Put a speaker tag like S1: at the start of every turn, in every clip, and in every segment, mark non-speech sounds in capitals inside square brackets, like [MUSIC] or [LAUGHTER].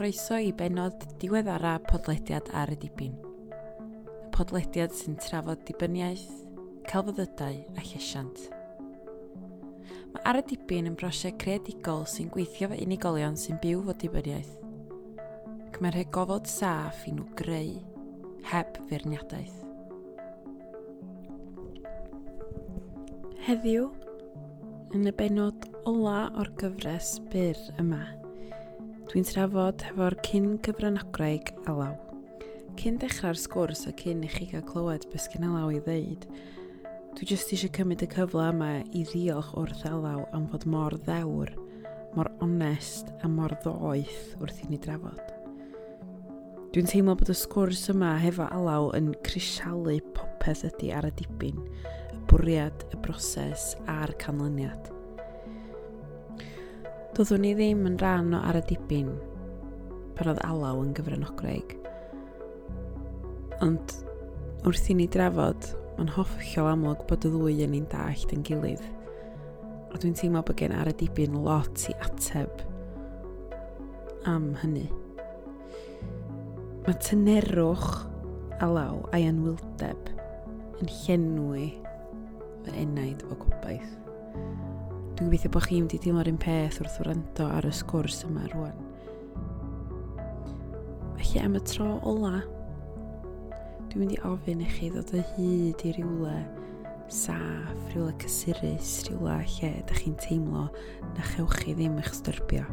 S1: chroeso i benod diweddara podlediad ar y dibyn. Y podlediad sy'n trafod dibyniaeth, celfyddydau a llesiant. Mae ar y dibyn yn brosiect creadigol sy'n gweithio fe unigolion sy'n byw fod dibyniaeth. Ac mae'r gofod saff i nhw greu heb feirniadaeth. Heddiw, yn y benod ola o'r gyfres byr yma – Dwi'n trafod hefo'r cyn cyfranogreg alaw. Cyn dechrau'r sgwrs a cyn i chi gael clywed beth gen alaw i ddeud, dwi jyst eisiau cymryd y cyfle yma i ddiolch wrth alaw am fod mor ddewr, mor onest a mor ddoeth wrth i ni drafod. Dwi'n teimlo bod y sgwrs yma hefo alaw yn crisialu popeth ydy ar y dibyn, y bwriad, y broses a'r canlyniad. Doeddwn i ddim yn rhan o ar y dibyn pan oedd alaw yn gyfranogreg. Ond wrth i ni drafod, mae'n hoffio amlwg bod y ddwy yn ni'n dallt yn gilydd. A dwi'n teimlo bod gen ar y dibyn lot i ateb am hynny. Mae tynerwch alaw a'i anwyldeb yn llenwi fy enaid o gobaith. Dwi'n gobeithio bod chi'n wedi i deimlo'r un peth wrth wrando ar y sgwrs yma rwan. Felly am y tro ola, dwi'n mynd i ofyn i chi ddod o hyd i rywle saff, rywle cysurus, rywle lle ydych chi'n teimlo na chewch chi ddim eich styrbio.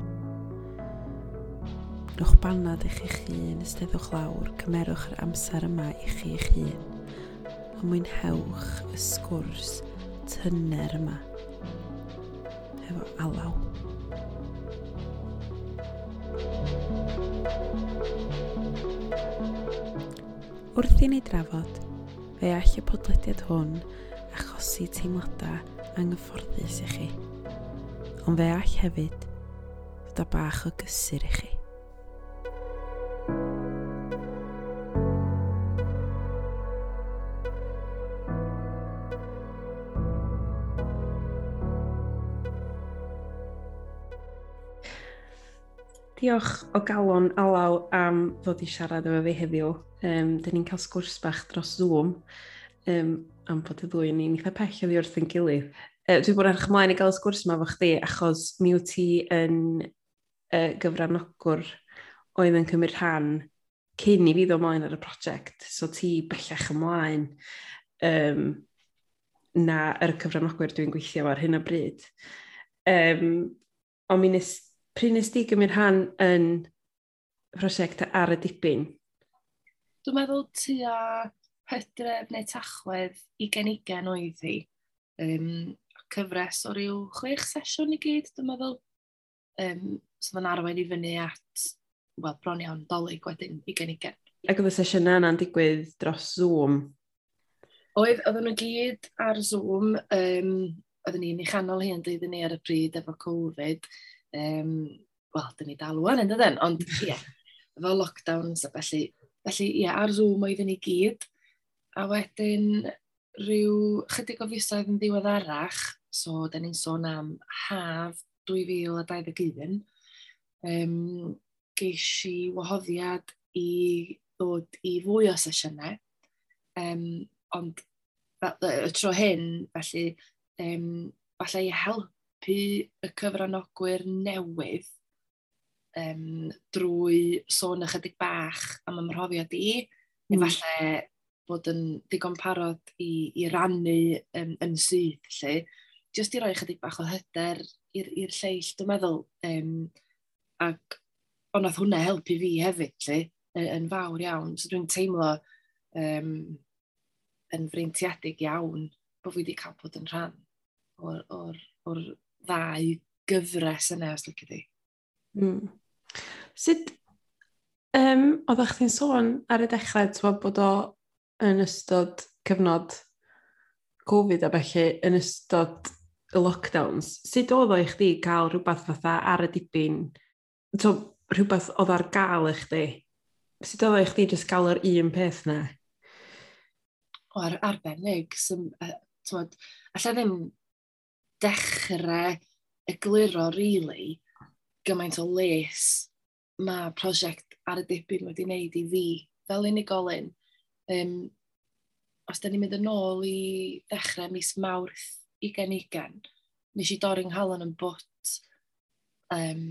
S1: Rwch banad eich eich hun, ysteddwch lawr, cymerwch yr amser yma i chi eich hun, a mwynhewch y sgwrs tyner yma efo alaw. Wrth i ni drafod, fe all y podlediad hwn achosi teimladau anghyfforddus i chi. Ond fe all hefyd fod bach o gysur i chi. diolch o galon alaw am ddod i siarad efo fi heddiw. Um, Dyn ni'n cael sgwrs bach dros Zoom um, am bod y ddwy ni'n eitha pell oddi wrth yn gilydd. Uh, dwi'n bod arch ymlaen i gael sgwrs yma fo chdi achos mi wyt ti yn uh, gyfranogwr oedd yn cymryd rhan cyn i fi ddod ymlaen ar y prosiect. So ti bellach ymlaen um, na yr cyfranogwyr dwi'n gweithio ar hyn o bryd. Um, ond mi nes pryd nes di gymryd rhan yn prosiect ar y dipyn?
S2: Dwi'n meddwl tua hydref neu tachwedd i genigen oedd hi. Um, cyfres o ryw chwech sesiwn i gyd, dwi'n meddwl. Um, so fe'n arwain i fyny at, wel, bron iawn, dolyg wedyn i genigen.
S1: Ac oedd y sesiwn yna'n digwydd dros Zoom?
S2: Oedd, oedden nhw gyd ar Zoom, um, oedden ni'n uchanol hyn, dweud ni ar y pryd efo Covid, Um, Wel, dyn ni dal wan yn dydyn, ond ie, yeah, efo lockdowns a felly, felly ie, yeah, ar Zoom oedden ni gyd. A wedyn rhyw chydig o fisoedd yn ddiweddarach, so dyn ni'n sôn am haf 2021, um, geis i wahoddiad i ddod i fwy o sesiynau, um, ond y tro hyn, felly, um, falle i help helpu y cyfranogwyr newydd um, drwy sôn ychydig bach am ymhrofiad i, mm. efallai bod yn digon parod i, i rannu um, yn sydd, lle, Just i roi ychydig bach o hyder i'r lleill, dwi'n meddwl, um, ac ond oedd hwnna helpu fi hefyd, lle, yn, fawr iawn, so dwi'n teimlo um, yn freintiadig iawn bod fi wedi cael bod yn rhan o'r, or, or ddau gyfres yna, os lyci di.
S1: Mm. Sut, um, oeddech sôn ar y dechrau, twa bod o yn ystod cyfnod Covid a felly yn ystod y lockdowns, sut oedd o i chdi gael rhywbeth fatha ar y dipyn, to, rhywbeth oedd ar gael i chdi? Sut oedd o i chdi jyst gael yr un peth na?
S2: O, ar, arbennig. Sym, uh, tywod, allai ddim dechrau egluro, really, gymaint o les mae prosiect ar y dipyn wedi wneud i fi fel unigolyn. Um, os da ni'n mynd yn ôl i ddechrau mis Mawrth 2020, nes i dorri'n nghalon yn bwt. Um,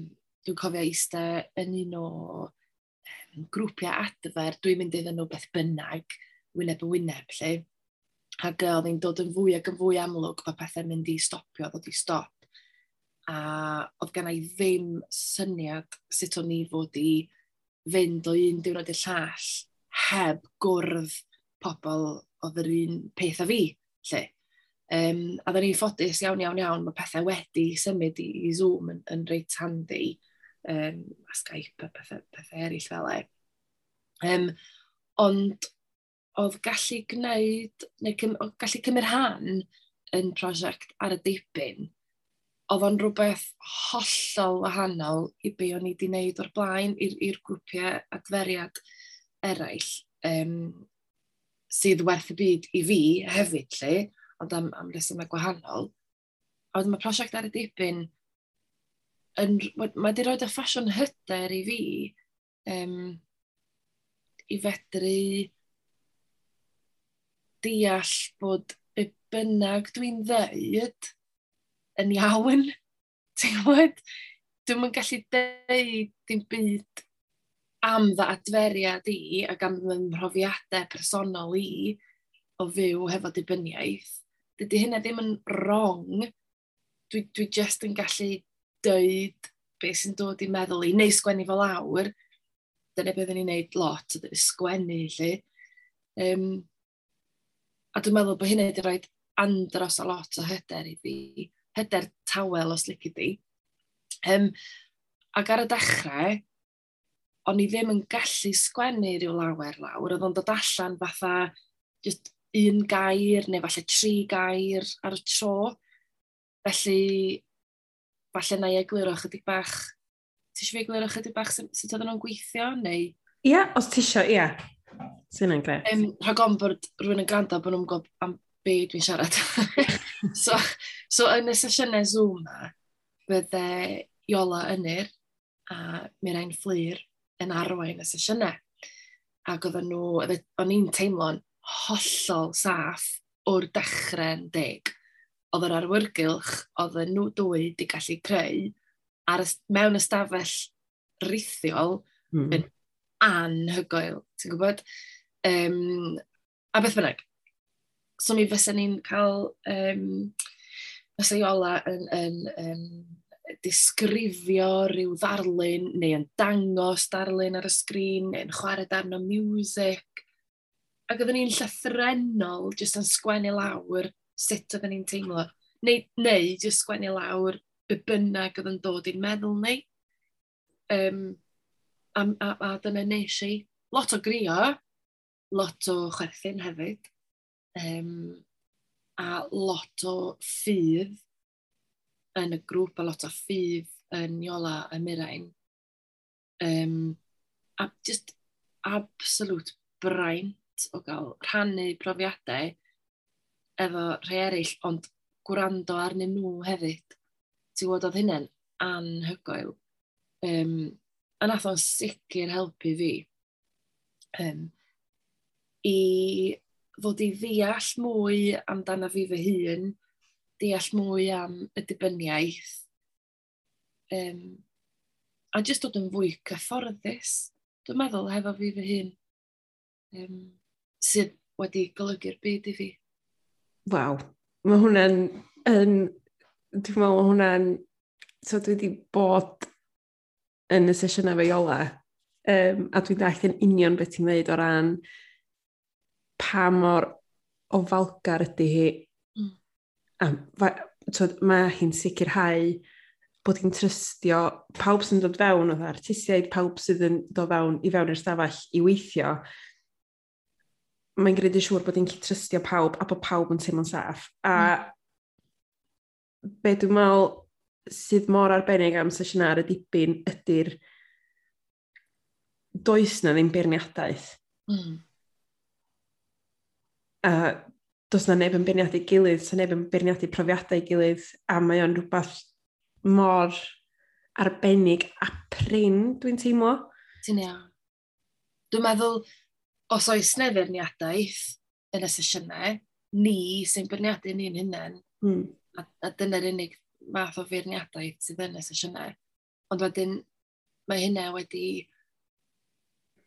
S2: dwi'n cofio eista yn un o um, grwpiau adfer, dwi'n mynd iddyn nhw beth bynnag, wyneb y wyneb, lle. Ac oedd hi'n dod yn fwy ac yn fwy amlwg bod pethau'n mynd i stopio, ddod i stop. A oedd gen i ddim syniad sut o'n i fod i fynd o un diwrnod i'r llall heb gwrdd pobl oedd yr un peth a fi, lle. Um, a dda ni'n ffodus iawn, iawn, iawn, mae pethau wedi symud i, i Zoom yn, yn reit handi, um, a Skype a pethau, pethau eraill fel e. Um, ond oedd gallu gwneud, neu cym, gallu cymryd rhan yn prosiect ar y dipyn, oedd o'n rhywbeth hollol wahanol i be o'n i wedi wneud o'r blaen i'r grwpiau adferiad eraill um, sydd werth y byd i fi hefyd lle, ond am, am resymau gwahanol. A wedyn mae prosiect ar y dipyn, yn, mae wedi rhoi y ffasiwn hyder i fi um, i fedru deall bod y bynnag dwi'n ddeud yn iawn. [LAUGHS] Ti'n gwybod? Dwi'n yn gallu deud dim byd am dda adferiad i ac am fy mhrofiadau personol i o fyw hefo dibyniaeth. Dydy hynna ddim yn wrong. Dwi, dwi just yn gallu dweud beth sy'n dod i meddwl i, neu sgwennu fel awr. Dyna beth ni'n neud lot, ydy sgwennu, lle. Um, A dwi'n meddwl bod hynny wedi rhoi andros o lot o hyder i fi, hyder tawel os lici di. Um, ac ar y dechrau, o'n i ddim yn gallu sgwennu rhyw lawer lawr, oedd o'n dod allan fatha just un gair neu falle tri gair ar y tro. Felly, falle na i egluro chydig bach, ti eisiau fi egluro chydig bach sut, sut oedden nhw'n gweithio, neu...
S3: Ia, yeah, os ti eisiau, ia. Yeah. Sy'n yn gret. Um,
S2: rhag on bod rhywun yn gwrando bod nhw'n gwybod am be dwi'n siarad. [LAUGHS] so, so yn y sesiynau Zoom ma, bydde Iola Ynir a Mirain Fflir yn arwain y sesiynau. Ac oedden nhw, o'n i'n teimlo'n hollol saff o'r dechrau'n deg. Oedd yr arwyrgylch, oedd nhw dwy wedi gallu creu ar y, mewn ystafell rithiol, mm. anhygoel, ti'n gwybod? Um, a beth bynnag. So mi fysen ni'n cael um, fysa i ola yn, yn, yn disgrifio rhyw ddarlun neu yn dangos darlun ar y sgrin neu'n chwarae darn o music. Ac oedden ni'n llythrenol jyst yn sgwennu lawr sut oedden ni'n teimlo. Neu, neu jyst sgwennu lawr y bynnag oedd yn dod i'n meddwl ni. Um, a, a, a dyna nes i. Lot o grio, lot o chwerthin hefyd, um, a lot o ffydd yn y grŵp, a lot o ffydd yn Iola y Mirain. Um, a just absolute braint o gael rhannu profiadau efo rhai eraill, ond gwrando arnyn nhw hefyd. Ti'n gwybod oedd hynny'n anhygoel. Um, a nath o'n sicr helpu fi. Um, i fod i ddeall mwy amdano fi fy hun, deall mwy am y dibyniaeth, um, a jyst dod yn fwy cyfforddus, dwi'n meddwl, hefo fi fy hun, um, sydd wedi golygu'r byd i fi.
S3: Waw, mae hwnna'n, yn, dwi'n meddwl mae hwnna'n, so dwi wedi bod yn y sesiynau fe iola, um, a dwi'n dall yn union beth ti'n meddwl o ran pa mor ofalgar ydy hi. Mm. A, fa, twyd, mae hi'n sicrhau bod hi'n trystio pawb sy'n dod fewn oedd artistiaid, pawb sydd yn dod fewn i fewn i'r stafell i weithio, mae'n gwneud yn siŵr bod hi'n trystio pawb a bod pawb yn teimlo'n saff. A mm. be dwi'n meddwl sydd mor arbennig am sesiwn ar y dipyn ydy'r does na ddim beirniadaeth. Mm a does na neb yn beirniadu gilydd, so neb yn beirniadu profiadau gilydd, a mae o'n rhywbeth mor arbennig a prin, dwi'n teimlo.
S2: Ti'n iawn. Dwi'n meddwl, os oes neu feirniadaeth yn y sesiynau, ni sy'n beirniadu ni'n hunain, hmm. a, a dyna'r unig math o feirniadaeth sydd yn y sesiynau. Ond wedyn, mae hynna wedi...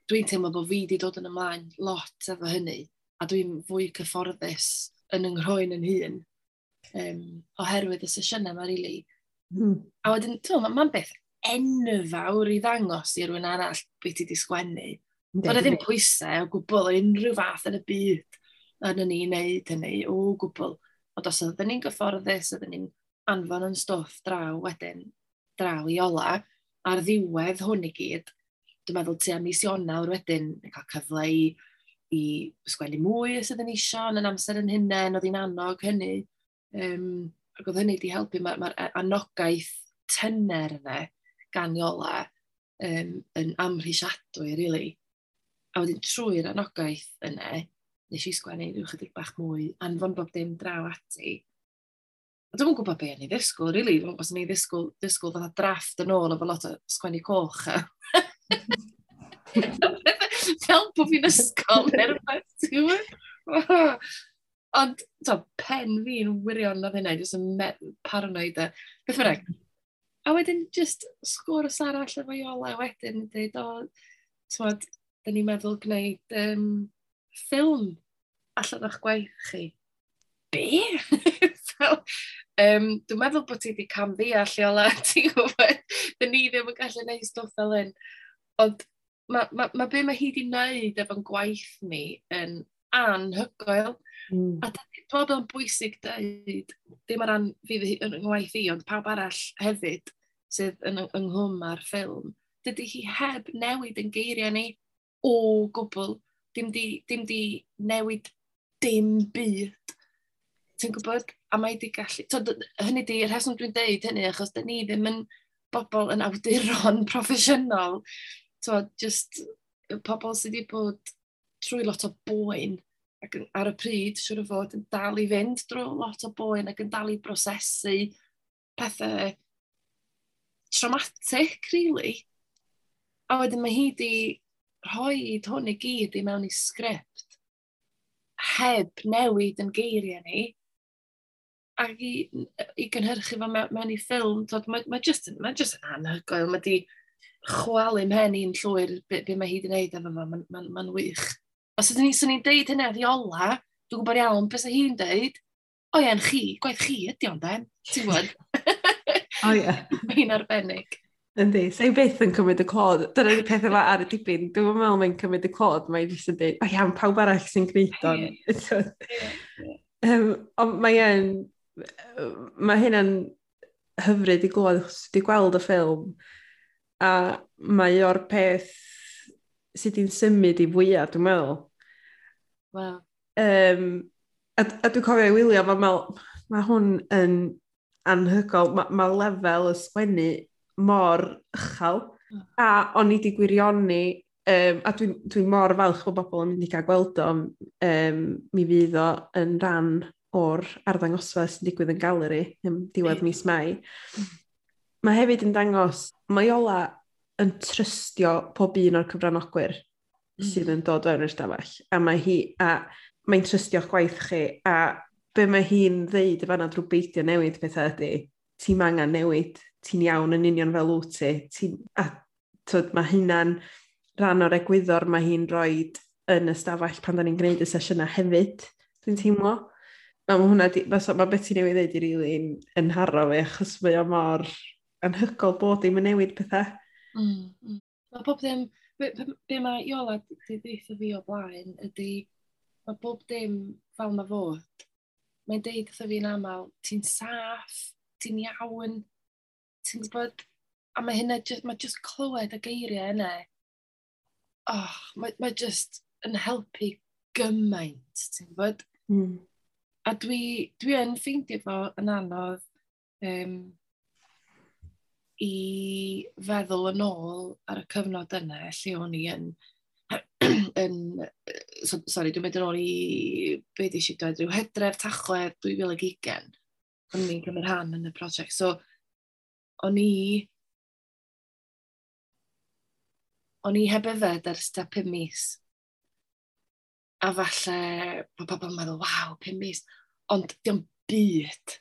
S2: Dwi'n teimlo bod fi wedi dod yn ymlaen lot efo hynny a dwi'n fwy cyfforddus yn ynghroen yn hun um, oherwydd y sesiynau yma, really. Mm. A wedyn, ti'n meddwl, mae'n beth enfawr i ddangos i rhywun arall beth ti wedi sgwennu. Mae'n ddim pwysau o gwbl o unrhyw fath yn y byd yn ni wneud hynny o gwbl. Ond os oedden ni'n gyfforddus, oedden ni'n anfon yn stwff draw wedyn, draw i ola, a'r ddiwedd hwn i gyd, dwi'n meddwl ti am mis Ionawr wedyn, yn cael cyfle i i sgwennu mwy sydd yn isio yn yn amser yn hunain, oedd hi'n annog hynny. Um, ac oedd hynny wedi helpu mae'r ma, anogaeth tynner yna gan Iola um, yn amhrisiadwy, really. A wedyn trwy'r anogaeth yna, nes i sgwennu rhyw chydig bach mwy, anfon bob dim draw ati. A dwi'n gwybod be yn i ddisgwyl, really. Os yn ei ddisgwyl, ddisgwyl fatha drafft yn ôl efo lot o sgwennu coch. [LAUGHS] [LAUGHS] fel bod fi'n ysgol neu rhywbeth, ti'n gwybod? [LAUGHS] Ond, to, pen fi'n wirion na hynna, jyst yn paranoid a beth bynnag. A wedyn, just sgwrs arall efo Iola wedyn, dweud, o, tywod, da ni'n meddwl gwneud um, ffilm allan o'ch gwaith chi. Be? [LAUGHS] so, um, dwi'n meddwl bod ti wedi cam ddeall Iola, ti'n gwybod? Da ni ddim yn gallu gwneud stwff fel hyn. Ond mae ma, ma be mae hi wedi wneud efo'n gwaith ni yn anhygoel. Mm. A dwi'n o'n bwysig dweud, dim ar ran fi yn ngwaith i, ond pawb arall hefyd sydd yn ynghlwm ar ffilm, dydy hi heb newid yn geiriau ni o gwbl. Dim di, dim di newid dim byd. Ti'n gwybod? A mae di gallu... Tod, hynny di, y rheswm dwi'n deud hynny, achos da ni ddim yn bobl yn awduron [LAUGHS] proffesiynol to, just pobl sydd wedi bod trwy lot o boen ac ar y pryd, siwr o fod, yn dal i fynd drwy lot o boen ac yn dal i brosesu pethau traumatic, really. A wedyn mae hi wedi rhoi hwn i gyd i mewn i sgript heb newid yn geiriau ni ac i, i gynhyrchu fo mewn, mewn i ffilm. Mae ma just, ma just yn anhygoel, mae di chwalu mhen i'n llwyr be, be mae hi wedi gwneud efo fo, mae'n ma, ma, ma wych. Os ydyn ni, swn i'n deud hynna ddiola, dwi'n gwybod iawn beth hi'n deud, o ie, chi, gwaith chi ydi ond den, ti'n gwybod? [LAUGHS]
S3: o ie. [LAUGHS]
S2: Mae hi'n arbennig.
S3: Yndi, sa i beth yn cymryd y clod. Dyna ni pethau fe ar y dipyn. Dwi'n meddwl mae'n cymryd y clod. Mae'n jyst yn dweud, o iawn, pawb arall sy'n gwneud o'n. um, ond mae'n... Mae hynna'n hyfryd i glwad, os wedi gweld y ffilm, a mae o'r peth sydd wedi'n symud i fwyaf, dwi'n meddwl.
S2: Wow.
S3: Um, a, a dwi'n cofio i wylio, mae, mae, mae hwn yn anhygol, mae, mae lefel y sgwennu mor uchel, a o'n i wedi gwirioni, um, a dwi'n dwi mor falch bod bobl yn mynd i cael gweld o, um, mi fydd o yn rhan o'r arddangosfa sy'n digwydd yn galeri yn diwedd mis Mai. Mm Mae hefyd yn dangos, mae Ola yn trystio pob un o'r cyfranogwyr mm. sydd yn dod o'r ystafell. A mae hi, a mae'n trystio'ch gwaith chi, a be mae hi'n ddeud efo drwy beidio newid pethau ydy, ti'n angen newid, ti'n iawn yn union fel wyt ti, ti a twyd, mae hynna'n rhan o'r egwyddor mae hi'n rhoi yn y stafell pan da ni'n gwneud y sesiynau hefyd, dwi'n teimlo. A mae hwnna, di, mae, beth ti'n newid ddeud i rili yn, yn haro fi, achos mae o mor anhygol bod ddim yn newid pethau.
S2: Mm, mm. Mae bob dim, be, be mae Iola wedi ddeitha fi o blaen ydy, mae bob dim fel mae fod. Mae'n deud wrtho fi'n aml, ti'n saff, ti'n iawn, ti'n gwybod, a mae hynna, just, mae just clywed y geiriau yna, oh, mae, mae just yn helpu gymaint, ti'n gwybod? Mm. A dwi, dwi yn ffeindio fo yn anodd, um, i feddwl yn ôl ar y cyfnod yna lle o'n i yn, [CLEARS THROAT] yn so, sorry, dwi'n mynd yn ôl i be di eisiau dweud rhyw hedref tachwedd 2020 o'n i'n cymryd rhan yn y prosiect. So, o'n i o'n i heb yfed ers ta 5 mis. A falle, mae pobl yn meddwl, waw, 5 mis. Ond diolch byd,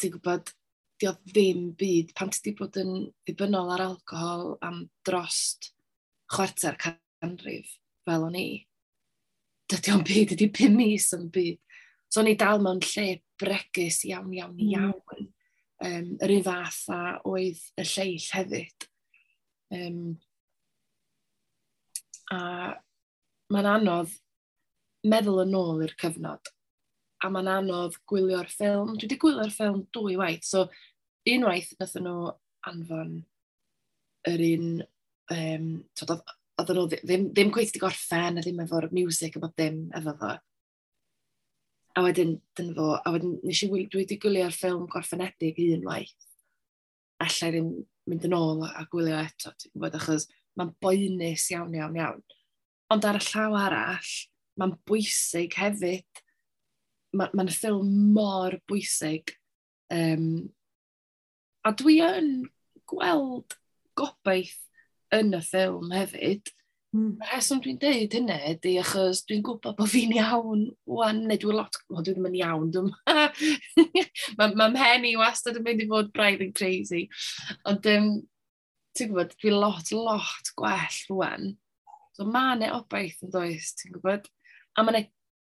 S2: ti'n gwybod, di ddim byd, pan ti wedi bod yn ddibynnol ar alcohol am drost chwarter canrif fel o'n i, dydy o'n byd, dydy pum mis yn byd. So o'n i dal mewn lle bregus iawn, iawn, mm. iawn. Mm. Um, yr un fath a oedd y lleill hefyd. Um, a mae'n anodd meddwl yn ôl i'r cyfnod a mae'n anodd gwylio'r ffilm. Dwi wedi gwylio'r ffilm dwy waith, so unwaith nath nhw anfon yr un, um, tod, oedden nhw ddim, ddim gweith di gorffen a ddim efo'r music a bod dim efo fo. A wedyn, dyn fo, a wedyn nes i dwi wedi gwylio'r ffilm gorffenedig unwaith. Alla i ddim mynd yn ôl a gwylio eto, ti'n gwybod, achos mae'n boenus iawn, iawn, iawn. Ond ar y llaw arall, mae'n bwysig hefyd mae'n ma, ffilm mor bwysig. Um, a dwi yn gweld gobaith yn y ffilm hefyd. Mm. Rheswm dwi'n deud hynny ydy achos dwi'n gwybod bod fi'n iawn wan, neu dwi'n lot, o, dwi ddim yn iawn, dwi'n... [LAUGHS] Mae'n ma mhen i wastad yn mynd i fod braidd yn crazy. Ond um, ti'n gwybod, dwi'n lot, lot gwell rwan. So mae ne obaith yn does, ti'n gwybod? A mae ne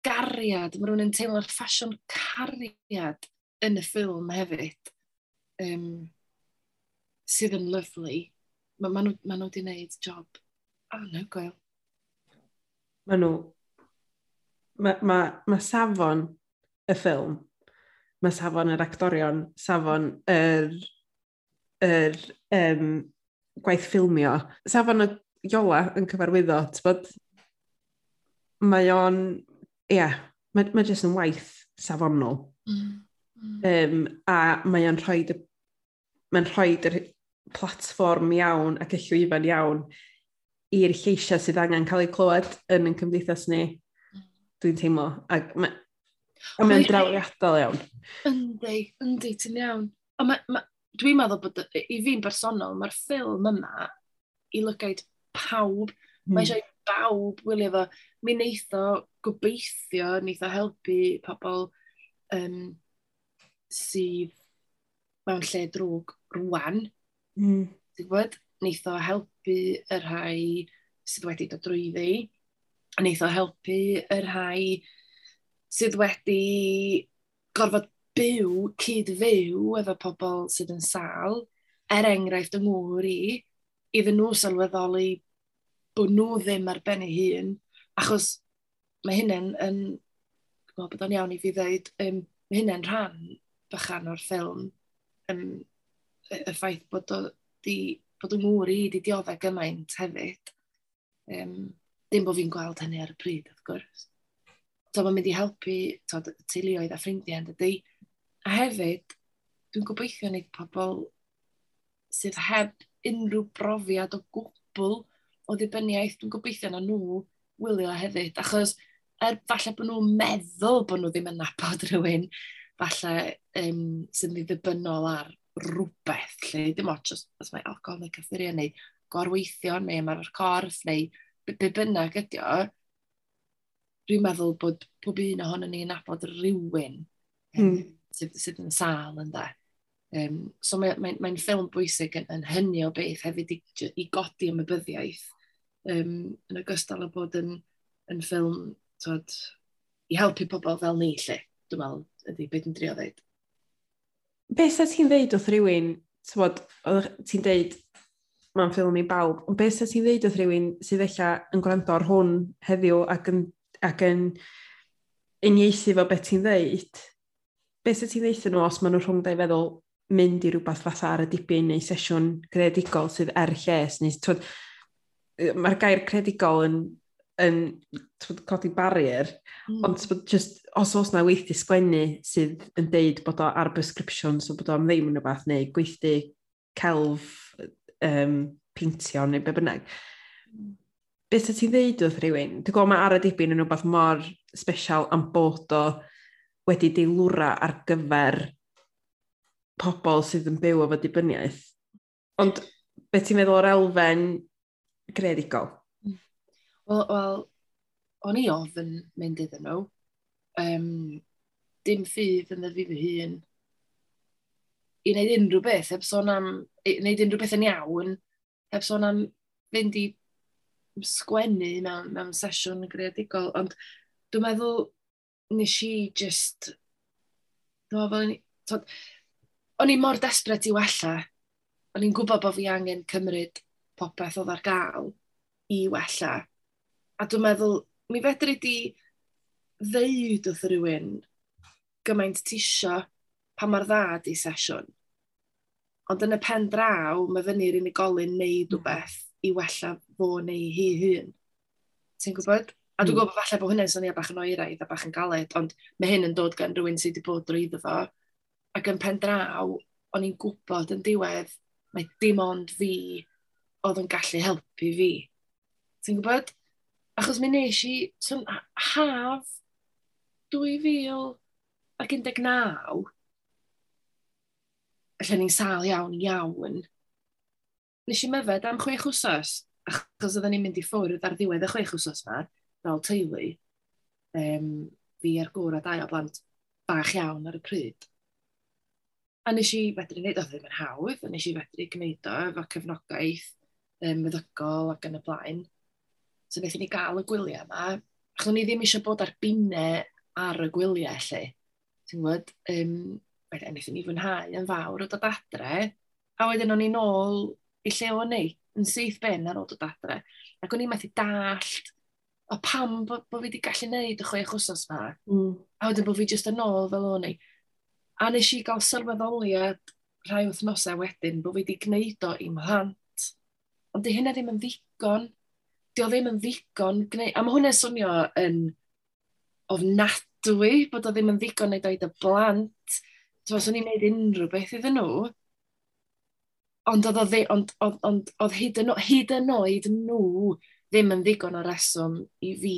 S2: gariad, mae rhywun yn teimlo'r ffasiwn cariad yn y ffilm hefyd, um, sydd yn lyflu. Mae ma nhw, ma nhw wedi gwneud job anhygoel.
S3: Mae nhw... Mae ma, ma safon y ffilm, mae safon yr actorion, safon yr, yr um, gwaith ffilmio, safon y Iola yn cyfarwyddo, bod mae o'n ie, yeah, mae, mae jyst yn waith safonol. Mm. Mm. Um, a mae o'n rhoi, mae'n rhoi yr platfform iawn ac y llwyfan iawn i'r lleisiau sydd angen cael eu clywed yn yn cymdeithas ni, mm. dwi'n teimlo. A mae'n ma, ma drawiadol iawn.
S2: Yndi, yndi, ti'n iawn. A ma, ma, dwi'n meddwl bod, i fi'n bersonol, mae'r ffilm yma i lygaid pawb. Mm. Mae hmm. eisiau bawb wylio fo. Mi wneith o gobeithio wneith o helpu pobl um, sydd mewn lle drwg rwan. Mm. Ti'n gwybod? Wneith o helpu y rhai sydd wedi dod drwyddi. Wneith o helpu y rhai sydd wedi gorfod byw, cyd fyw efo pobl sydd yn sal, er enghraifft yng ngŵr i, iddyn nhw sylweddoli bod nhw ddim ar ben eu hun, achos mae hynny'n, yn, dwi'n bod o'n iawn i fi ddweud, um, mae hynny'n rhan bychan o'r ffilm, um, y, y ffaith bod o di, bod yng ngŵr i di dioddau gymaint hefyd. Um, dim bod fi'n gweld hynny ar y pryd, wrth gwrs. So mae'n mynd i helpu to, teuluoedd a ffrindiau yn dydy. A hefyd, dwi'n gobeithio wneud pobl sydd heb unrhyw brofiad o gwbl o ddibynniaeth, dwi'n gobeithio na nhw wylio hefyd. Achos er, falle bod nhw'n meddwl bod nhw ddim yn nabod [LAUGHS] rhywun, falle um, sy'n ddibynnol ar rhywbeth, lle dim ond os, os mae alcohol neu cyffuria neu gorweithio neu mae'r corff neu be bynnag ydy o, dwi'n meddwl bod pob un ohono ni'n nabod rhywun mm. sydd, sydd yn sal ynda. Um, so mae'n mae, mae, ffilm bwysig yn, yn hynny o beth hefyd i, i godi ymwybyddiaeth um, yn ogystal o bod yn, yn ffilm tod, i helpu pobl fel ni lle, dwi'n meddwl, ydy beth yn drio ddeud.
S3: Be sa ti'n ddeud wrth rhywun, ti'n ddeud mae'n ffilm i bawb, ond beth sa ti'n ddeud wrth rhywun sydd eich yn gwrando ar hwn heddiw ac yn, ac yn uniaethu fo beth ti'n ddeud? Beth sa ti'n ddeud nhw os maen nhw rhwng dau feddwl mynd i rhywbeth fatha ar y dipyn neu sesiwn creadigol sydd er lles, neu mae'r gair credigol yn yn twyd, codi barrier, mm. ond twyd, just, os oes na weithdi sgwennu sydd yn deud bod o ar prescription, so bod o am ddim yn rhywbeth, neu gweithdi celf um, peintio neu be bynnag. Beth ti'n ddeud wrth rhywun? Dwi'n gwybod mae ar y dibyn yn rhywbeth mor special am bod o wedi deilwra ar gyfer pobl sydd yn byw efo dibyniaeth. Ond beth ti'n meddwl o'r elfen greadigol?
S2: Wel, well, o'n i ofyn mynd iddyn nhw. Um, dim ffydd yn ddefu fy hun i wneud unrhyw beth, heb sôn am, i wneud unrhyw beth yn iawn, heb sôn am fynd i sgwennu mewn, mewn sesiwn greadigol, ond dwi'n meddwl nes i just, dwi'n meddwl, o'n i mor desbryd i wella, o'n i'n gwybod bod fi angen cymryd popeth oedd ar gael i wella, A dwi'n meddwl, mi fedri di ddeud wrth rhywun gymaint tisio pa mor dda di sesiwn. Ond yn y pen draw, mae fyny'r unigolyn neud hmm. rhywbeth i wella fo neu hi hun. Ti'n gwybod? A dwi'n hmm. gwybod falle bod hynny'n swnio bach yn oeraidd a bach yn galed, ond mae hyn yn dod gan rhywun sydd wedi bod drwy iddo fo. Ac yn pen draw, o'n i'n gwybod yn diwedd, mae dim ond fi oedd yn gallu helpu fi. Ti'n gwybod? Achos mi nes i so, haf 2000 ac 19, lle ni'n sal iawn, iawn, nes i myfed am chwech wsos, achos oedden ni'n mynd i ffwrdd ar ddiwedd y chwech wsos yma, fel teulu, um, fi ar gŵr a dau o blant bach iawn ar y pryd. A nes i fedru gwneud, oedd ddim yn hawdd, a nes i fedru gwneud o efo cefnogaeth um, meddygol ac yn y blaen. So wnaethon ni gael y gwyliau yma. achos ni ddim eisiau bod ar binau ar y gwyliau, lle. Ti'n gwybod, um, wedyn wnaethon ni fwynhau yn fawr o dod adre. A wedyn o'n i nôl i lle o'n i, yn syth ben ar ôl dod adre. Ac o'n i methu dallt o pam bod bo fi wedi gallu gwneud y chwech wsos ma. Mm. A wedyn bod fi jyst yn ôl fel o'n i. A nes i gael sylweddoliad rhai wythnosau wedyn bod fi wedi gwneud o i mhlant. Ond di hynna ddim yn ddigon dio ddim yn ddigon gwneud, a mae hwnna'n swnio yn ofnadwy bod o ddim yn ddigon wneud oed y blant. Twa, swn i'n gwneud unrhyw beth iddyn nhw. Ond oedd, ddi, ond, oedd, ond, oedd hyd, yn, hyd yn oed nhw ddim yn ddigon o reswm i fi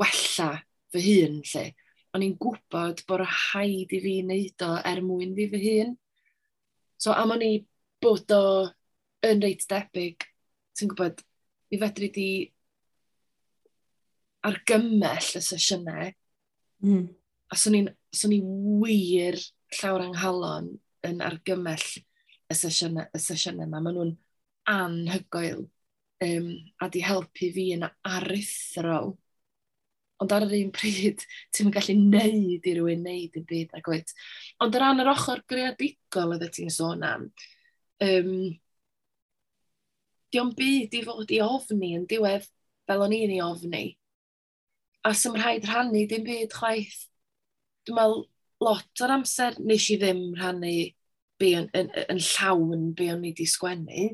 S2: wella fy hun, lle. O'n i'n gwybod bod rhaid i fi wneud o er mwyn fi fy hun. So am o'n i bod o yn reit debyg ti'n gwybod, fi fedru di argymell y sesiynau. Mm. A swn i'n wir llawr anghalon yn argymell y sesiynau, y sesiynau yma. Maen nhw'n anhygoel um, a di helpu fi yn aruthrol. Ond ar yr un pryd, [LAUGHS] ti'n mynd gallu neud i rywun neud yn byd. Ac oed. Ond ar ran yr ochr greadigol oeddet ti'n sôn am, um, dio'n byd i fod i ofni yn diwedd fel o'n i'n i ofni. A sy'n rhaid rhannu dim byd chwaith. Dwi'n meddwl lot o'r amser nes i ddim rhannu be yn, yn, yn llawn be o'n i wedi sgwennu.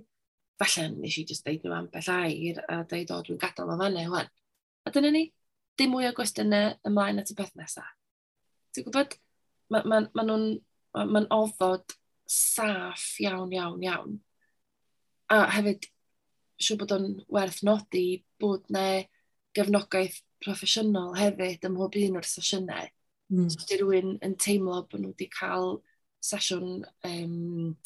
S2: Falle nes i just deud nhw ambell air a deud o dwi'n gadael o fanna hwn. A dyna ni, dim mwy o gwestiynau ymlaen at y peth nesaf. Ti'n gwybod, mae'n ma, ma nhw'n ma, ma ofod saff iawn, iawn, iawn. A hefyd siw bod o'n werth nodi bod na gefnogaeth proffesiynol hefyd ym mhob un o'r sesiynau. Mm. So, di rhywun yn teimlo bod nhw wedi cael sesiwn, um,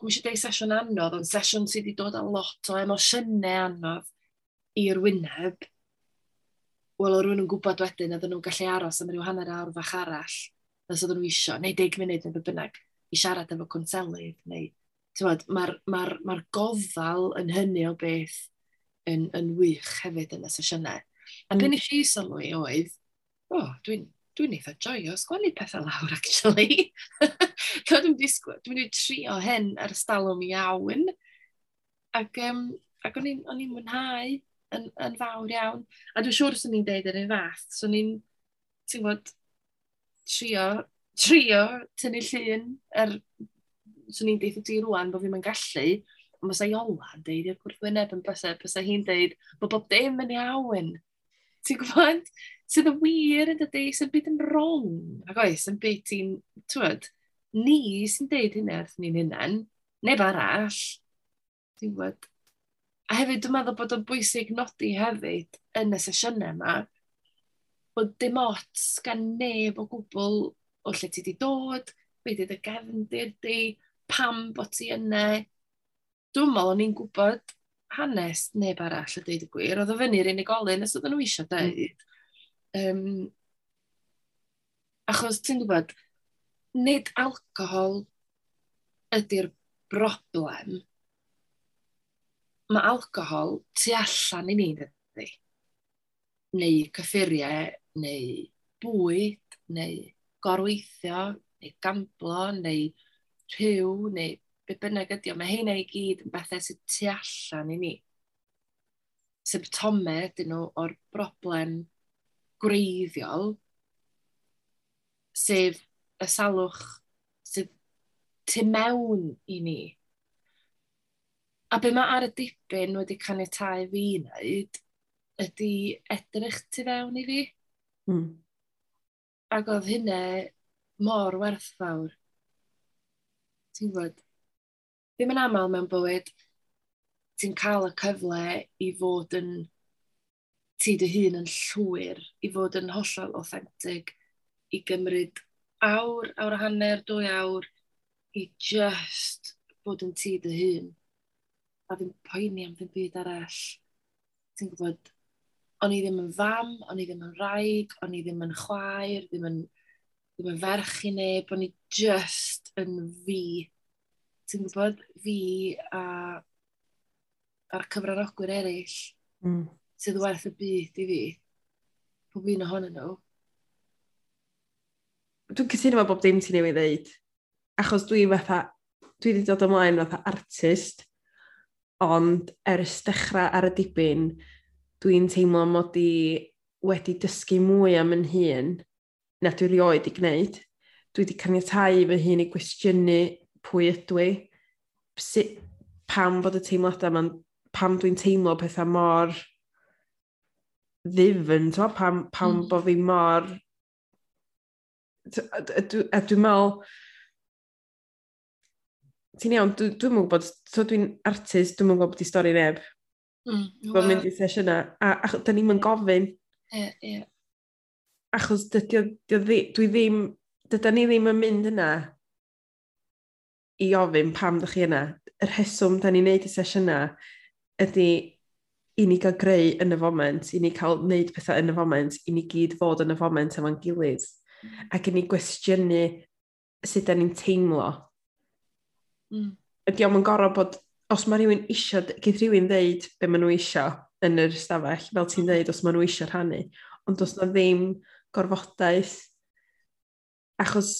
S2: gwmwys eisiau dweud sesiwn anodd, ond sesiwn sydd wedi dod â lot o emosiynau anodd i'r wyneb, wel, oedd rhywun yn gwybod wedyn oedden nhw'n gallu aros am ryw hanner awr fach arall, nes oedden nhw isio, neu deg munud neu bynnag, i siarad efo conselydd, neu mae'r ma ma, r, ma r gofal yn hynny o beth yn, yn wych hefyd yn y sesiynau. A mm. nes i sylwi oedd, o, oh, dwi'n dwi'n eitha joio sgwennu pethau lawr, actually. [LAUGHS] dwi'n dwi i trio hyn ar stalwm iawn. Ac, um, ac o'n i'n mwynhau yn, yn fawr iawn. A dwi'n siŵr sy'n ni'n deud yr un fath. So ni'n, ti'n gwybod, trio, trio tynnu llun ar er swn i'n deitha ti rwan bod fi'n yn gallu, ond mae yn deud i'r gwrthwyneb yn bysau, bysau hi'n deud bod bob dim yn iawn. Ti'n gwybod? Sydd y wir yn dydy, sy'n byd yn wrong. Ac oes, yn byd ti'n, twyd, ni sy'n deud hynny wrth ni'n hunan, neb arall. Ti'n gwybod? A hefyd, dwi'n meddwl bod o'n bwysig nodi hefyd yn y sesiynau yma, bod dim ots gan neb o gwbl o lle ti wedi dod, beth di dy gefndir di, pam bod ti yna. E, Dwi'n meddwl o'n i'n gwybod hanes neb arall y deud y gwir. Oedd o fyny'r unigolyn os oedden nhw eisiau dweud. Mm. Um, achos ti'n gwybod, nid alcohol ydy'r broblem. Mae alcohol tu allan i ni, dydy. Neu cyffuriau, neu bwyd, neu gorweithio, neu gamblo, neu rhyw neu be bynnag ydy, o, mae heina i gyd yn bethau sydd tu allan i ni. Symptomau ydyn nhw o'r broblem gwreiddiol, sef y salwch sydd tu mewn i ni. A be mae ar y dipyn wedi caniatau fi wneud ydy edrych tu fewn i fi. Mm. Ac oedd hynny mor werthfawr ti'n gwybod, ddim yn aml mewn bywyd, ti'n cael y cyfle i fod yn, ti dy hun yn llwyr, i fod yn hollol authentic, i gymryd awr, awr a hanner, dwy awr, i just bod yn ti dy hun. A ddim poeni am ddim byd arall. Ti'n gwybod, o'n i ddim yn fam, o'n i ddim yn raig, o'n i ddim yn chwaer, ddim yn ddim yn ferch i neb, o'n i just yn fi. Ti'n gwybod, fi a a'r cyfranogwyr eraill mm. sydd werth y byd i fi. Pob un ohonyn nhw.
S3: Dwi'n cytuno efo bob dim ti'n ei ddeud. Achos dwi fatha, dwi wedi dod ymlaen fatha artist, ond ers dechrau ar y dibyn, dwi'n teimlo mod i wedi dysgu mwy am yn hun na dwi rioed i gwneud. Dwi wedi caniatau fy hun i gwestiynu pwy ydw i, pam fod y teimladau yma, pam dwi'n teimlo pethau mor ddifn, to, pam, pam mm. bod fi mor... A, dwi'n meddwl... Ti'n iawn, dwi'n dwi gwybod, so dwi'n artist, dwi'n gwybod bod i stori neb. Mm, well. Dwi'n mynd i sesiynau, a, a da ni'n gofyn.
S2: Ie, yeah, ie. Yeah
S3: achos dydy, dydy, dwi ddim, dyda ni ddim yn mynd yna i ofyn pam ddech chi yna. Y rheswm da ni'n neud y sesiynau ydy i ni gael greu yn y foment, i ni cael neud pethau yn y foment, i ni gyd fod yn y foment efo'n gilydd, ac i ni gwestiynu sut da ni'n teimlo. Mm. Ydy o'n gorau bod, os mae rhywun eisiau, gyd rhywun ddeud be maen nhw eisiau yn yr stafell, fel ti'n hmm. ddeud, os maen nhw eisiau rhannu, ond os na ddim gorfodaeth. Achos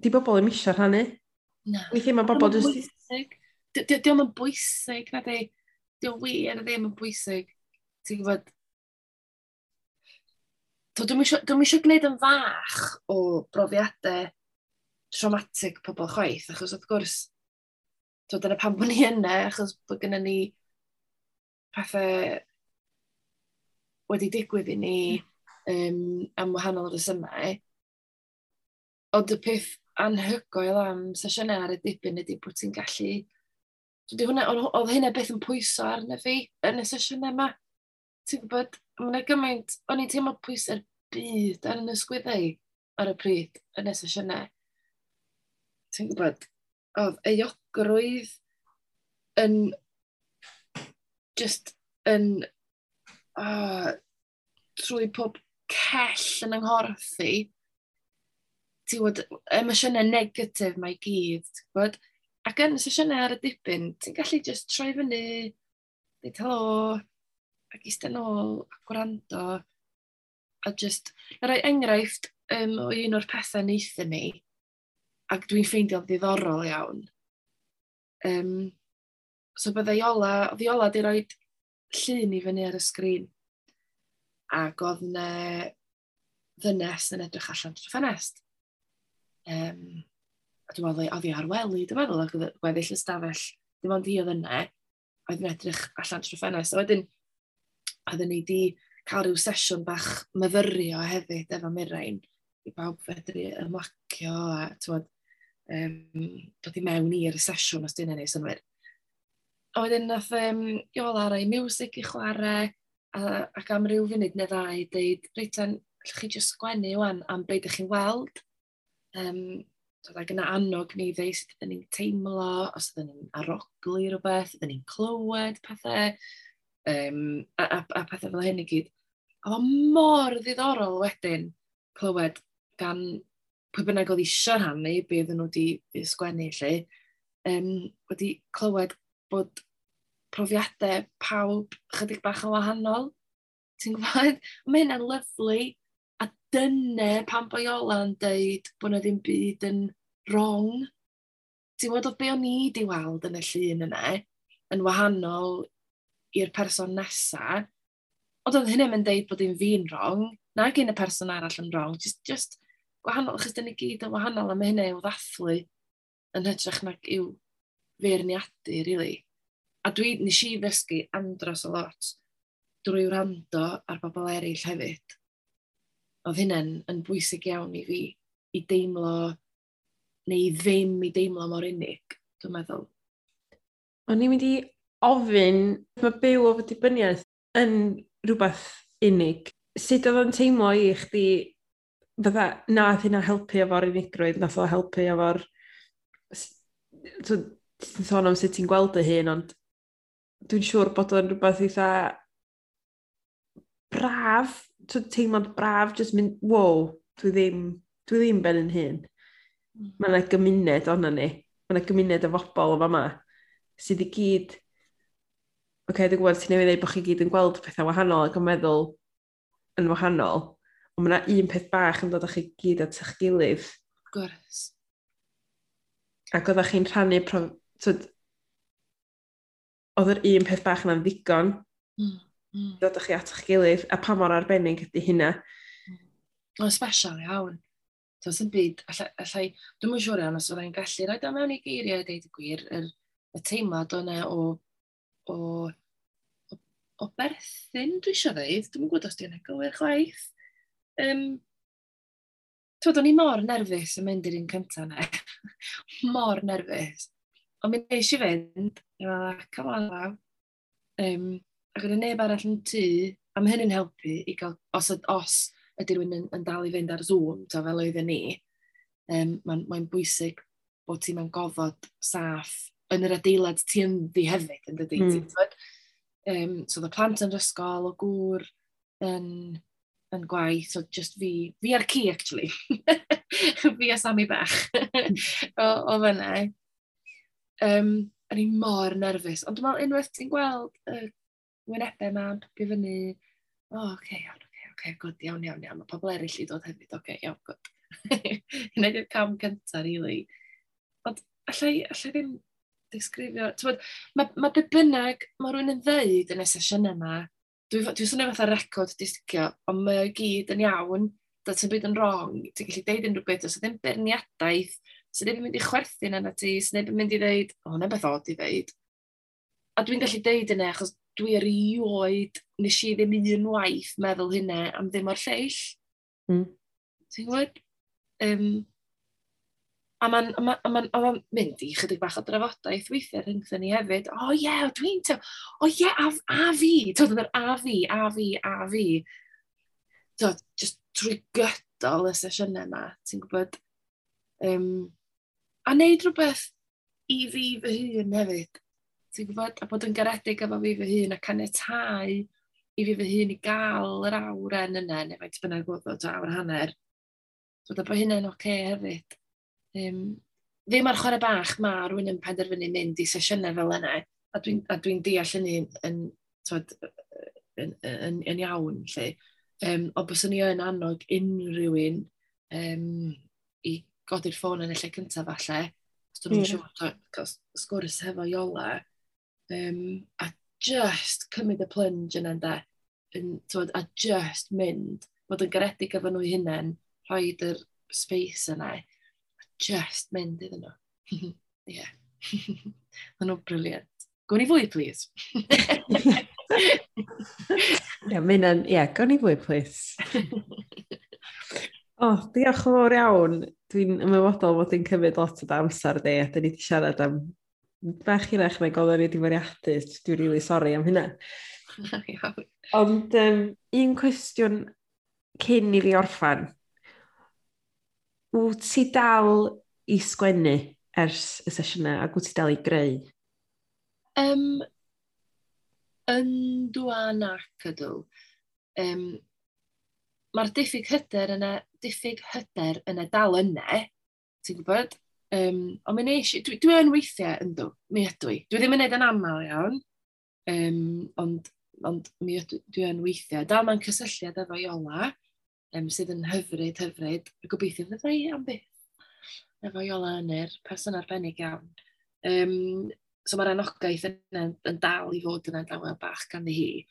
S3: di bobl yn eisiau rhannu.
S2: Na.
S3: Weithio mae bobl jyst...
S2: Di o'n bwysig, na di. Di o'n wir, ddim yn bwysig. Ti'n gwybod, Dwi'n eisiau gwneud yn fach o brofiadau traumatic pobl chwaith, achos wrth gwrs, to, dyna pam bod ni yna, achos bod gennym ni pethau wedi digwydd i ni, mm um, am wahanol resymau. Ond y peth anhygoel am sesiynau ar y dipyn ydy bod ti'n gallu... Oedd hynna beth yn pwyso arna fi yn y sesiynau yma. Ti'n gwybod, mae'n gymaint, o'n i'n teimlo pwysau'r byd ar yn ysgwyddau ar y pryd yn y sesiynau. Ti'n gwybod, oedd euogrwydd yn just yn Uh, trwy pob cell yn nghorff i, ti wod, emosiynau negatif mae gyd, gwybod? Ac yn sesiynau ar y dipyn, ti'n gallu just troi fyny, dweud helo, ac eistedd nôl, a gwrando, a just, na rai enghraifft um, o un o'r pethau neithio ni, ac dwi'n ffeindio ddiddorol iawn. Um, so bydda Iola, oedd Iola di roed llun i fyny ar y sgrin ac oedd yna ddynes yn edrych allan trwy ffenest. Um, a dwi'n meddwl, oedd hi ar wely, dwi'n meddwl, ac oedd gweddill y stafell, dim ond hi oedd yna, oedd yn edrych allan trwy ffenest. A wedyn, oedd ni wedi cael rhyw sesiwn bach myfyrio hefyd efo Mirain, i bawb fedru ymlacio a tywod, um, dod i mewn i'r sesiwn os dyn nhw'n ei synwyr. A wedyn nath um, Iola Arai Music i chwarae, a, ac am ryw funud neu ddau, deud, reit, allwch chi jyst sgwennu wan am beth ydych chi'n weld. Um, Doedd ag yna annog ni ddeud sut ydyn ni'n teimlo, os ydyn ni'n aroglu rhywbeth, ydyn ni'n clywed pethau, um, a, a, a pethau fel hyn i gyd. A oedd mor ddiddorol wedyn clywed gan pwy bynnag oedd eisiau rhannu, be ydyn nhw wedi sgwennu lle, um, wedi clywed bod profiadau pawb chydig bach yn wahanol. Ti'n gwybod? [LAUGHS] Mae hynna'n lyflu. A dyna pan boi Ola'n dweud bod yna ddim byd yn wrong. Ti'n gwybod oedd be o'n i di weld yn y llun yna, yn wahanol i'r person nesaf, ond oedd hynny'n mynd dweud bod un fi'n wrong, na gen y person arall yn wrong, just, just wahanol, achos dyn ni gyd yn wahanol, a mae hynny i'w ddathlu yn hytrach nag i'w feirniadu, really. A dwi, nes i ddysgu andros o lot drwy wrando ar bobl eraill hefyd. Oedd hynny'n yn bwysig iawn i fi, i deimlo, neu ddim i deimlo mor unig, dwi'n meddwl.
S3: O'n i'n mynd i ofyn, mae byw o fydibynniaeth yn rhywbeth unig. Sut oedd o'n teimlo i chdi, fydda, nath hynna helpu efo'r unigrwydd, nath o helpu efo'r... Ti'n sôn am sut ti'n gweld y hyn, ond dwi'n siŵr bod o'n rhywbeth eitha braf, teimlad braf, jyst mynd, wow, dwi ddim, dwi ddim ben yn hyn. Mm. Mae yna gymuned ond ni. Mae yna gymuned o fobl o fama sydd i gyd... Oce, okay, dwi'n gwybod, ti'n ei ei bod chi gyd yn gweld pethau wahanol ac yn meddwl yn wahanol. Ond mae yna un peth bach yn dod â chi gyd at eich gilydd.
S2: Gwrs.
S3: Ac oeddech chi'n rhannu... Pro oedd yr un peth bach yna'n ddigon mm, mm. ddod chi at eich gilydd a pa mor arbennig ydy hynna.
S2: Mm. O, special iawn. Does yn byd, allai, allai dwi'n mwyn siŵr iawn os fyddai'n gallu rhoi o mewn i geiriau deud y gwir, yr, y teimlad o'na o, o, o, o berthyn dwi eisiau ddeud, dwi'n gwybod os dwi'n gywir chwaith. Um, Twyd, o'n i mor nerfus yn mynd i'r un cyntaf yna. [LAUGHS] mor nerfus. Ond mi nes i fynd, i fel, ah, come on law. Um, ac oedd neb arall yn tŷ, a mae hyn yn helpu i gael, os, os ydy rhywun yn, yn dal i fynd ar Zoom, ta fel oedden ni, um, mae'n mae bwysig bod ti mewn gofod saff yn yr adeilad ti yn ddi hefyd, yn dydi. Mm. Um, so, the plant yn ysgol, o gŵr, yn, yn gwaith, so just fi, fi ar ci actually, [LAUGHS] fi a Sammy Bach [LAUGHS] o, o fyna um, o'n i mor nerfus. Ond dwi'n meddwl unwaith ti'n gweld y uh, wynebau ma'n pwpio fyny, o, oh, oce, okay, iawn, oce, okay, oce, okay, gwyd, iawn, iawn, iawn. Mae pobl eraill i dod hefyd, oce, okay, iawn, gwyd. [LAUGHS] Hynna yw'r cam cyntaf, really. Ond allai, allai ddim disgrifio... Mae ma be bynnag mae rhywun yn ddeud yn y sesiwn yma, dwi'n dwi, dwi swnio fatha record disgio, ond mae o gyd yn iawn, da ti'n byd yn wrong, ti'n gallu deud unrhyw beth, os ddim berniadaeth, sy'n ddim yn mynd i chwerthu'n yna ti, sy'n ddim yn mynd i ddeud, o, oh, na beth od i ddeud. A dwi'n gallu deud yna, achos dwi erioed, nes i ddim un waith meddwl hynna am ddim o'r lleill. Mm. Ti'n gwybod? Um, a mae'n ma, ma, ma mynd i chydig bach o drafodaeth weithiau rhyngthyn ni hefyd. O oh, ie, yeah, dwi'n tew... O oh, ie, yeah, a, a fi! Tod yn yr a fi, a fi, a fi. Tod, just trwy gydol y sesiynau yma, ti'n gwybod? Um, a wneud rhywbeth i fi fy hun hefyd. Ti'n gwybod, a bod yn garedig efo fi fy hun a caniatau i fi fy hun i gael yr awren yna, neu faint bynnag oedd o awr hanner. So, bod hynny'n oce okay hefyd. Um, ddim ar chwarae bach mae rwy'n yn penderfynu mynd i sesiynau fel yna, a dwi'n dwi, a dwi deall yn yn, twod, yn, yn, yn, yn iawn, lle. Um, o bys ni yn annog unrhyw un um, i godi'r ffôn yn y lle cyntaf falle, os dwi'n nhw'n yeah. siŵr, sgwrs hefo Iola, um, a just cymryd y plunge yna ynda, yn, twod, a just mynd, bod yn garedig efo nhw hunain, rhoi yr space yna, a just mynd iddyn nhw. [LAUGHS] Ie. [LAUGHS] Mae nhw'n briliant. Gwn i fwy, please. [LAUGHS]
S3: Ie, mynd yn, ie, gwn i fwy, please. O, oh, diolch yn fawr iawn dwi'n ymwybodol bod dwi'n cymryd lot o amser di, a dyn ni wedi siarad am bach i rech nag oedden ni wedi fwriadu, dwi'n rili really sori am hynna. [LAUGHS] Ond um, un cwestiwn cyn i fi orffan, wyt ti dal
S1: i sgwennu ers y sesiynau a wyt ti dal i greu?
S2: Um, yn dwan ac ydw. Um, mae'r diffyg hyder yna, diffyg hyder yna dal yna, ti'n gwybod? Um, ond mae'n eisiau, dwi, dwi yn weithiau yn dwi, mi ydw i. Dwi ddim yn neud yn aml iawn, um, ond, ond mi ydw, dwi yn weithiau. Dal mae'n cysylltiad efo Iola, um, sydd yn hyfryd, hyfryd, y gobeithio fydda i am byth efo Iola yn yr person arbennig iawn. Um, so mae'r anogaeth yn, yn dal i fod yn adawa bach gan hi.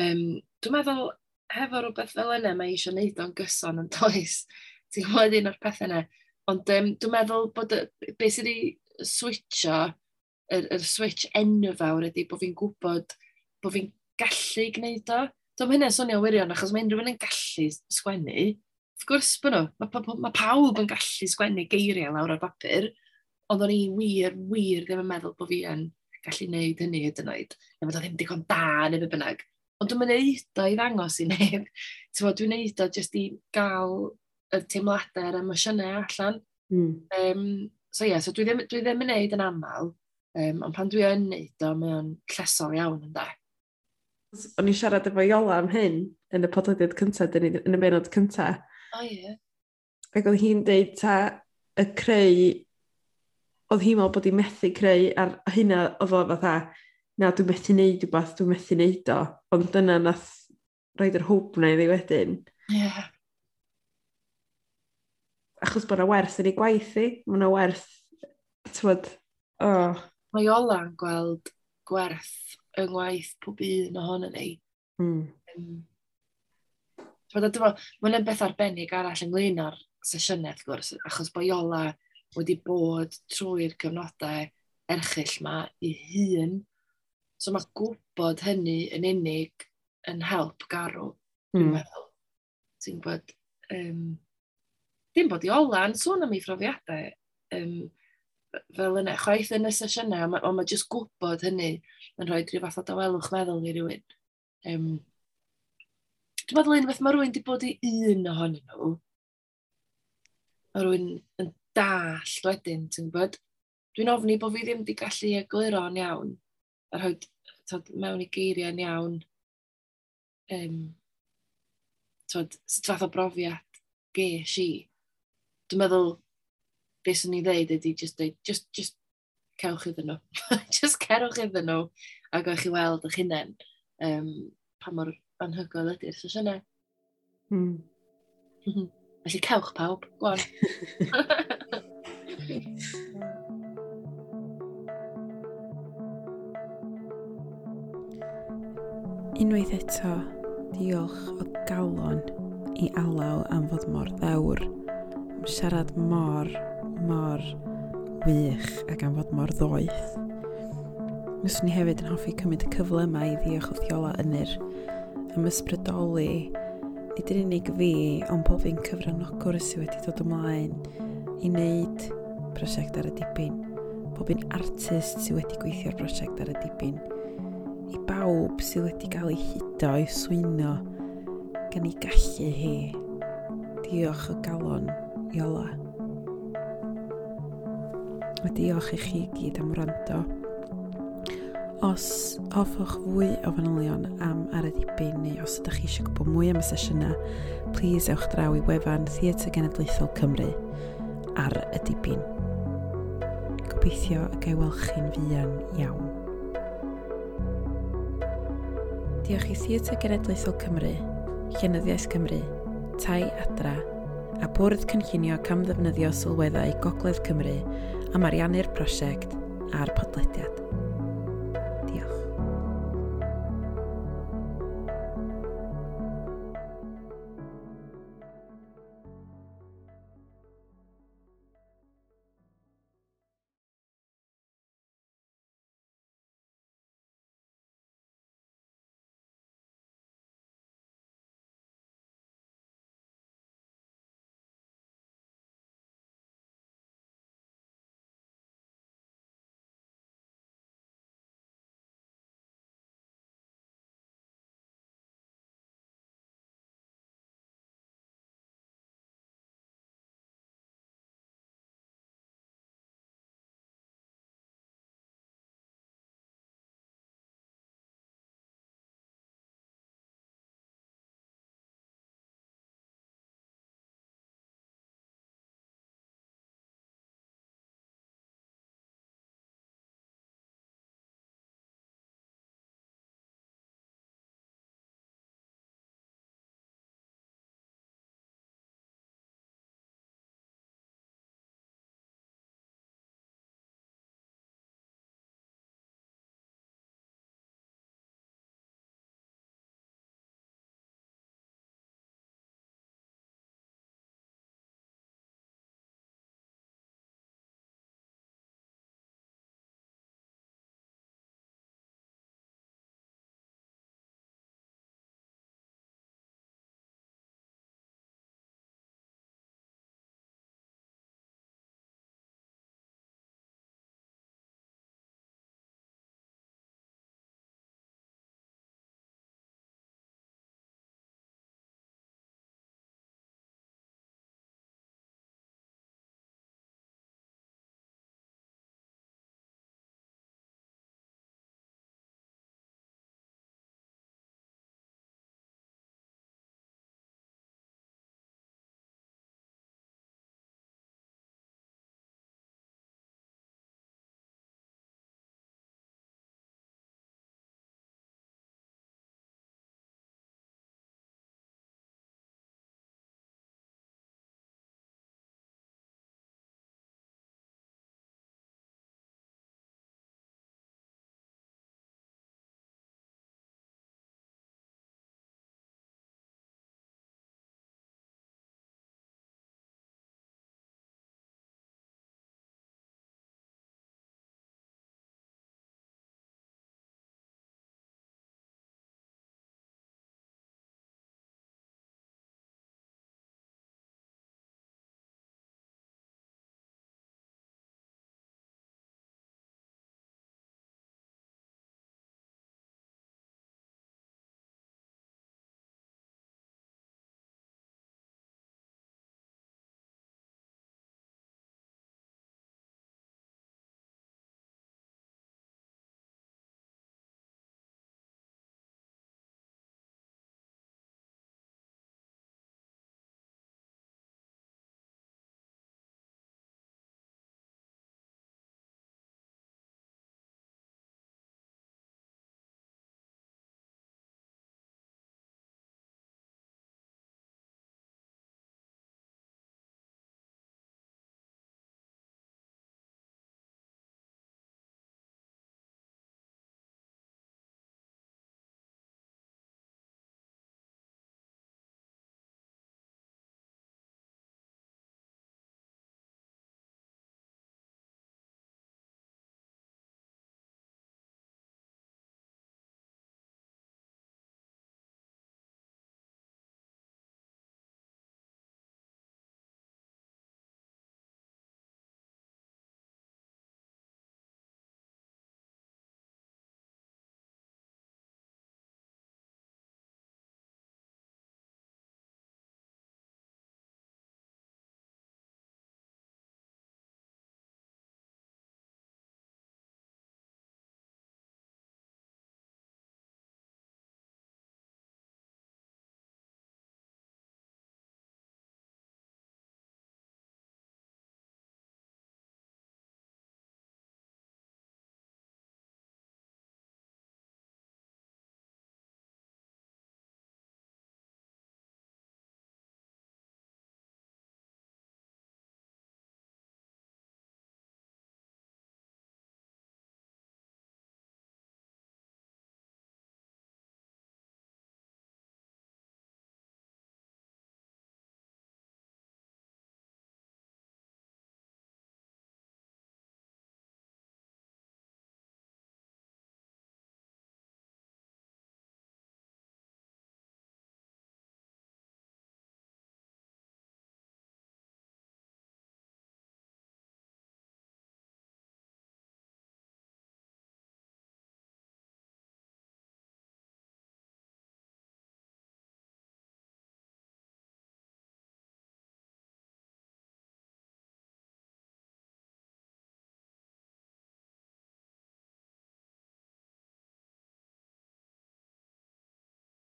S2: Um, dwi'n meddwl hefo rhywbeth fel yna, mae eisiau neud o'n gyson yn toes. [LAUGHS] Ti'n gwybod un o'r pethau yna. Ond um, dwi'n meddwl bod beth sydd wedi switcho, yr, yr switch enfawr ydy bod fi'n gwybod bod fi'n gallu gwneud o. Dwi'n hynny'n swnio wirion, achos mae unrhyw yn gallu sgwennu. Wrth gwrs bod nhw, mae pa, pawb yn gallu sgwennu geiriau lawr ar bapur, ond o'n i wir, wir ddim yn meddwl bod fi yn gallu gwneud hynny hyd yn oed. Neu bod o ddim digon da neu be bynnag. Ond dwi'n mynd o i ddangos i neb. [LAUGHS] Dwi'n neud o jyst i gael y teimladau a'r emosiynau allan. Mm. Um, so ie, yeah, so dwi ddim, dwi ddim yn neud yn aml, um, ond pan dwi yn neud o, mae o'n llesol iawn yn da.
S1: O'n i siarad efo Iola am hyn yn y podlediad cyntaf, yn y benod cyntaf.
S2: O oh, ie. Yeah.
S1: Ac oedd hi'n deud ta y creu, oedd hi'n meddwl bod hi'n methu creu, a'r hynna oedd o fatha, na, dwi'n methu neud rhywbeth, dwi'n methu neud o ond dyna nath roed yr hwb na iddi wedyn.
S2: Yeah.
S1: Achos bod yna werth yn ei gwaith i, mae yna werth, tywed. Oh.
S2: Mae Ola'n gweld gwerth yng ngwaith pob un ohono ni. Mm. Um, Mae'n un beth arbennig arall ynglyn â'r sesiynau, wrth gwrs, achos bod Iola wedi bod trwy'r cyfnodau erchill yma i hun, So mae gwybod hynny yn unig yn help garw, dwi'n mm. meddwl. Ti'n gwybod, um, dim bod i ola yn sôn am ei phrofiadau um, fel yna, chwaith yn y sesiynau, ond mae ma jyst gwybod hynny yn rhoi rhyw fath o dawelwch meddwl i rywun. Um, dwi'n meddwl un beth mae rhywun wedi bod i un ohonyn nhw, mae rhywun yn dall wedyn, ti'n gwybod? Dwi'n ofni bod fi ddim wedi gallu egluro'n iawn a rhoi tod, mewn i geiriau'n iawn um, tod, sut fath o brofiad ges i. Dwi'n meddwl, beth sy'n ni ddeud ydy just, dweud, just, just cewch iddyn nhw. [LAUGHS] just cerwch iddyn nhw a gawch chi weld eich hunain um, pa mor anhygoel ydy'r sesiynau. Mm. [LAUGHS] Felly cewch pawb, gwan. [LAUGHS]
S1: Unwaith eto, diolch o galon i alaw am fod mor ddewr, am siarad mor, mor wych ac am fod mor ddoeth. Nyswn ni hefyd yn hoffi cymryd y cyfle yma i ddiolch o ddiola ynyr am ysbrydoli nid yn unig fi, ond bob fi'n cyfranogwr sydd wedi dod ymlaen i wneud prosiect ar y dipyn. Bob un artist sydd wedi gweithio'r prosiect ar y dipyn i bawb sydd wedi cael ei hudo i swyno gan ei gallu hi. Diolch o galon Iola. A diolch i chi gyd am wrando. Os hoffwch fwy o fanylion am ar y dibyn neu os ydych chi eisiau gwybod mwy am y sesiynau, please ewch draw i wefan Theatr Genedlaethol Cymru ar y dibyn. Gobeithio y gael welch chi'n fuan iawn. Diolch i Theatr Genedlaethol Cymru, Llenyddiaeth Cymru, Tai Adra a Bwrdd Cynllunio Camddefnyddio Sylweddau Gogledd Cymru am ariannu'r prosiect a'r podlediad.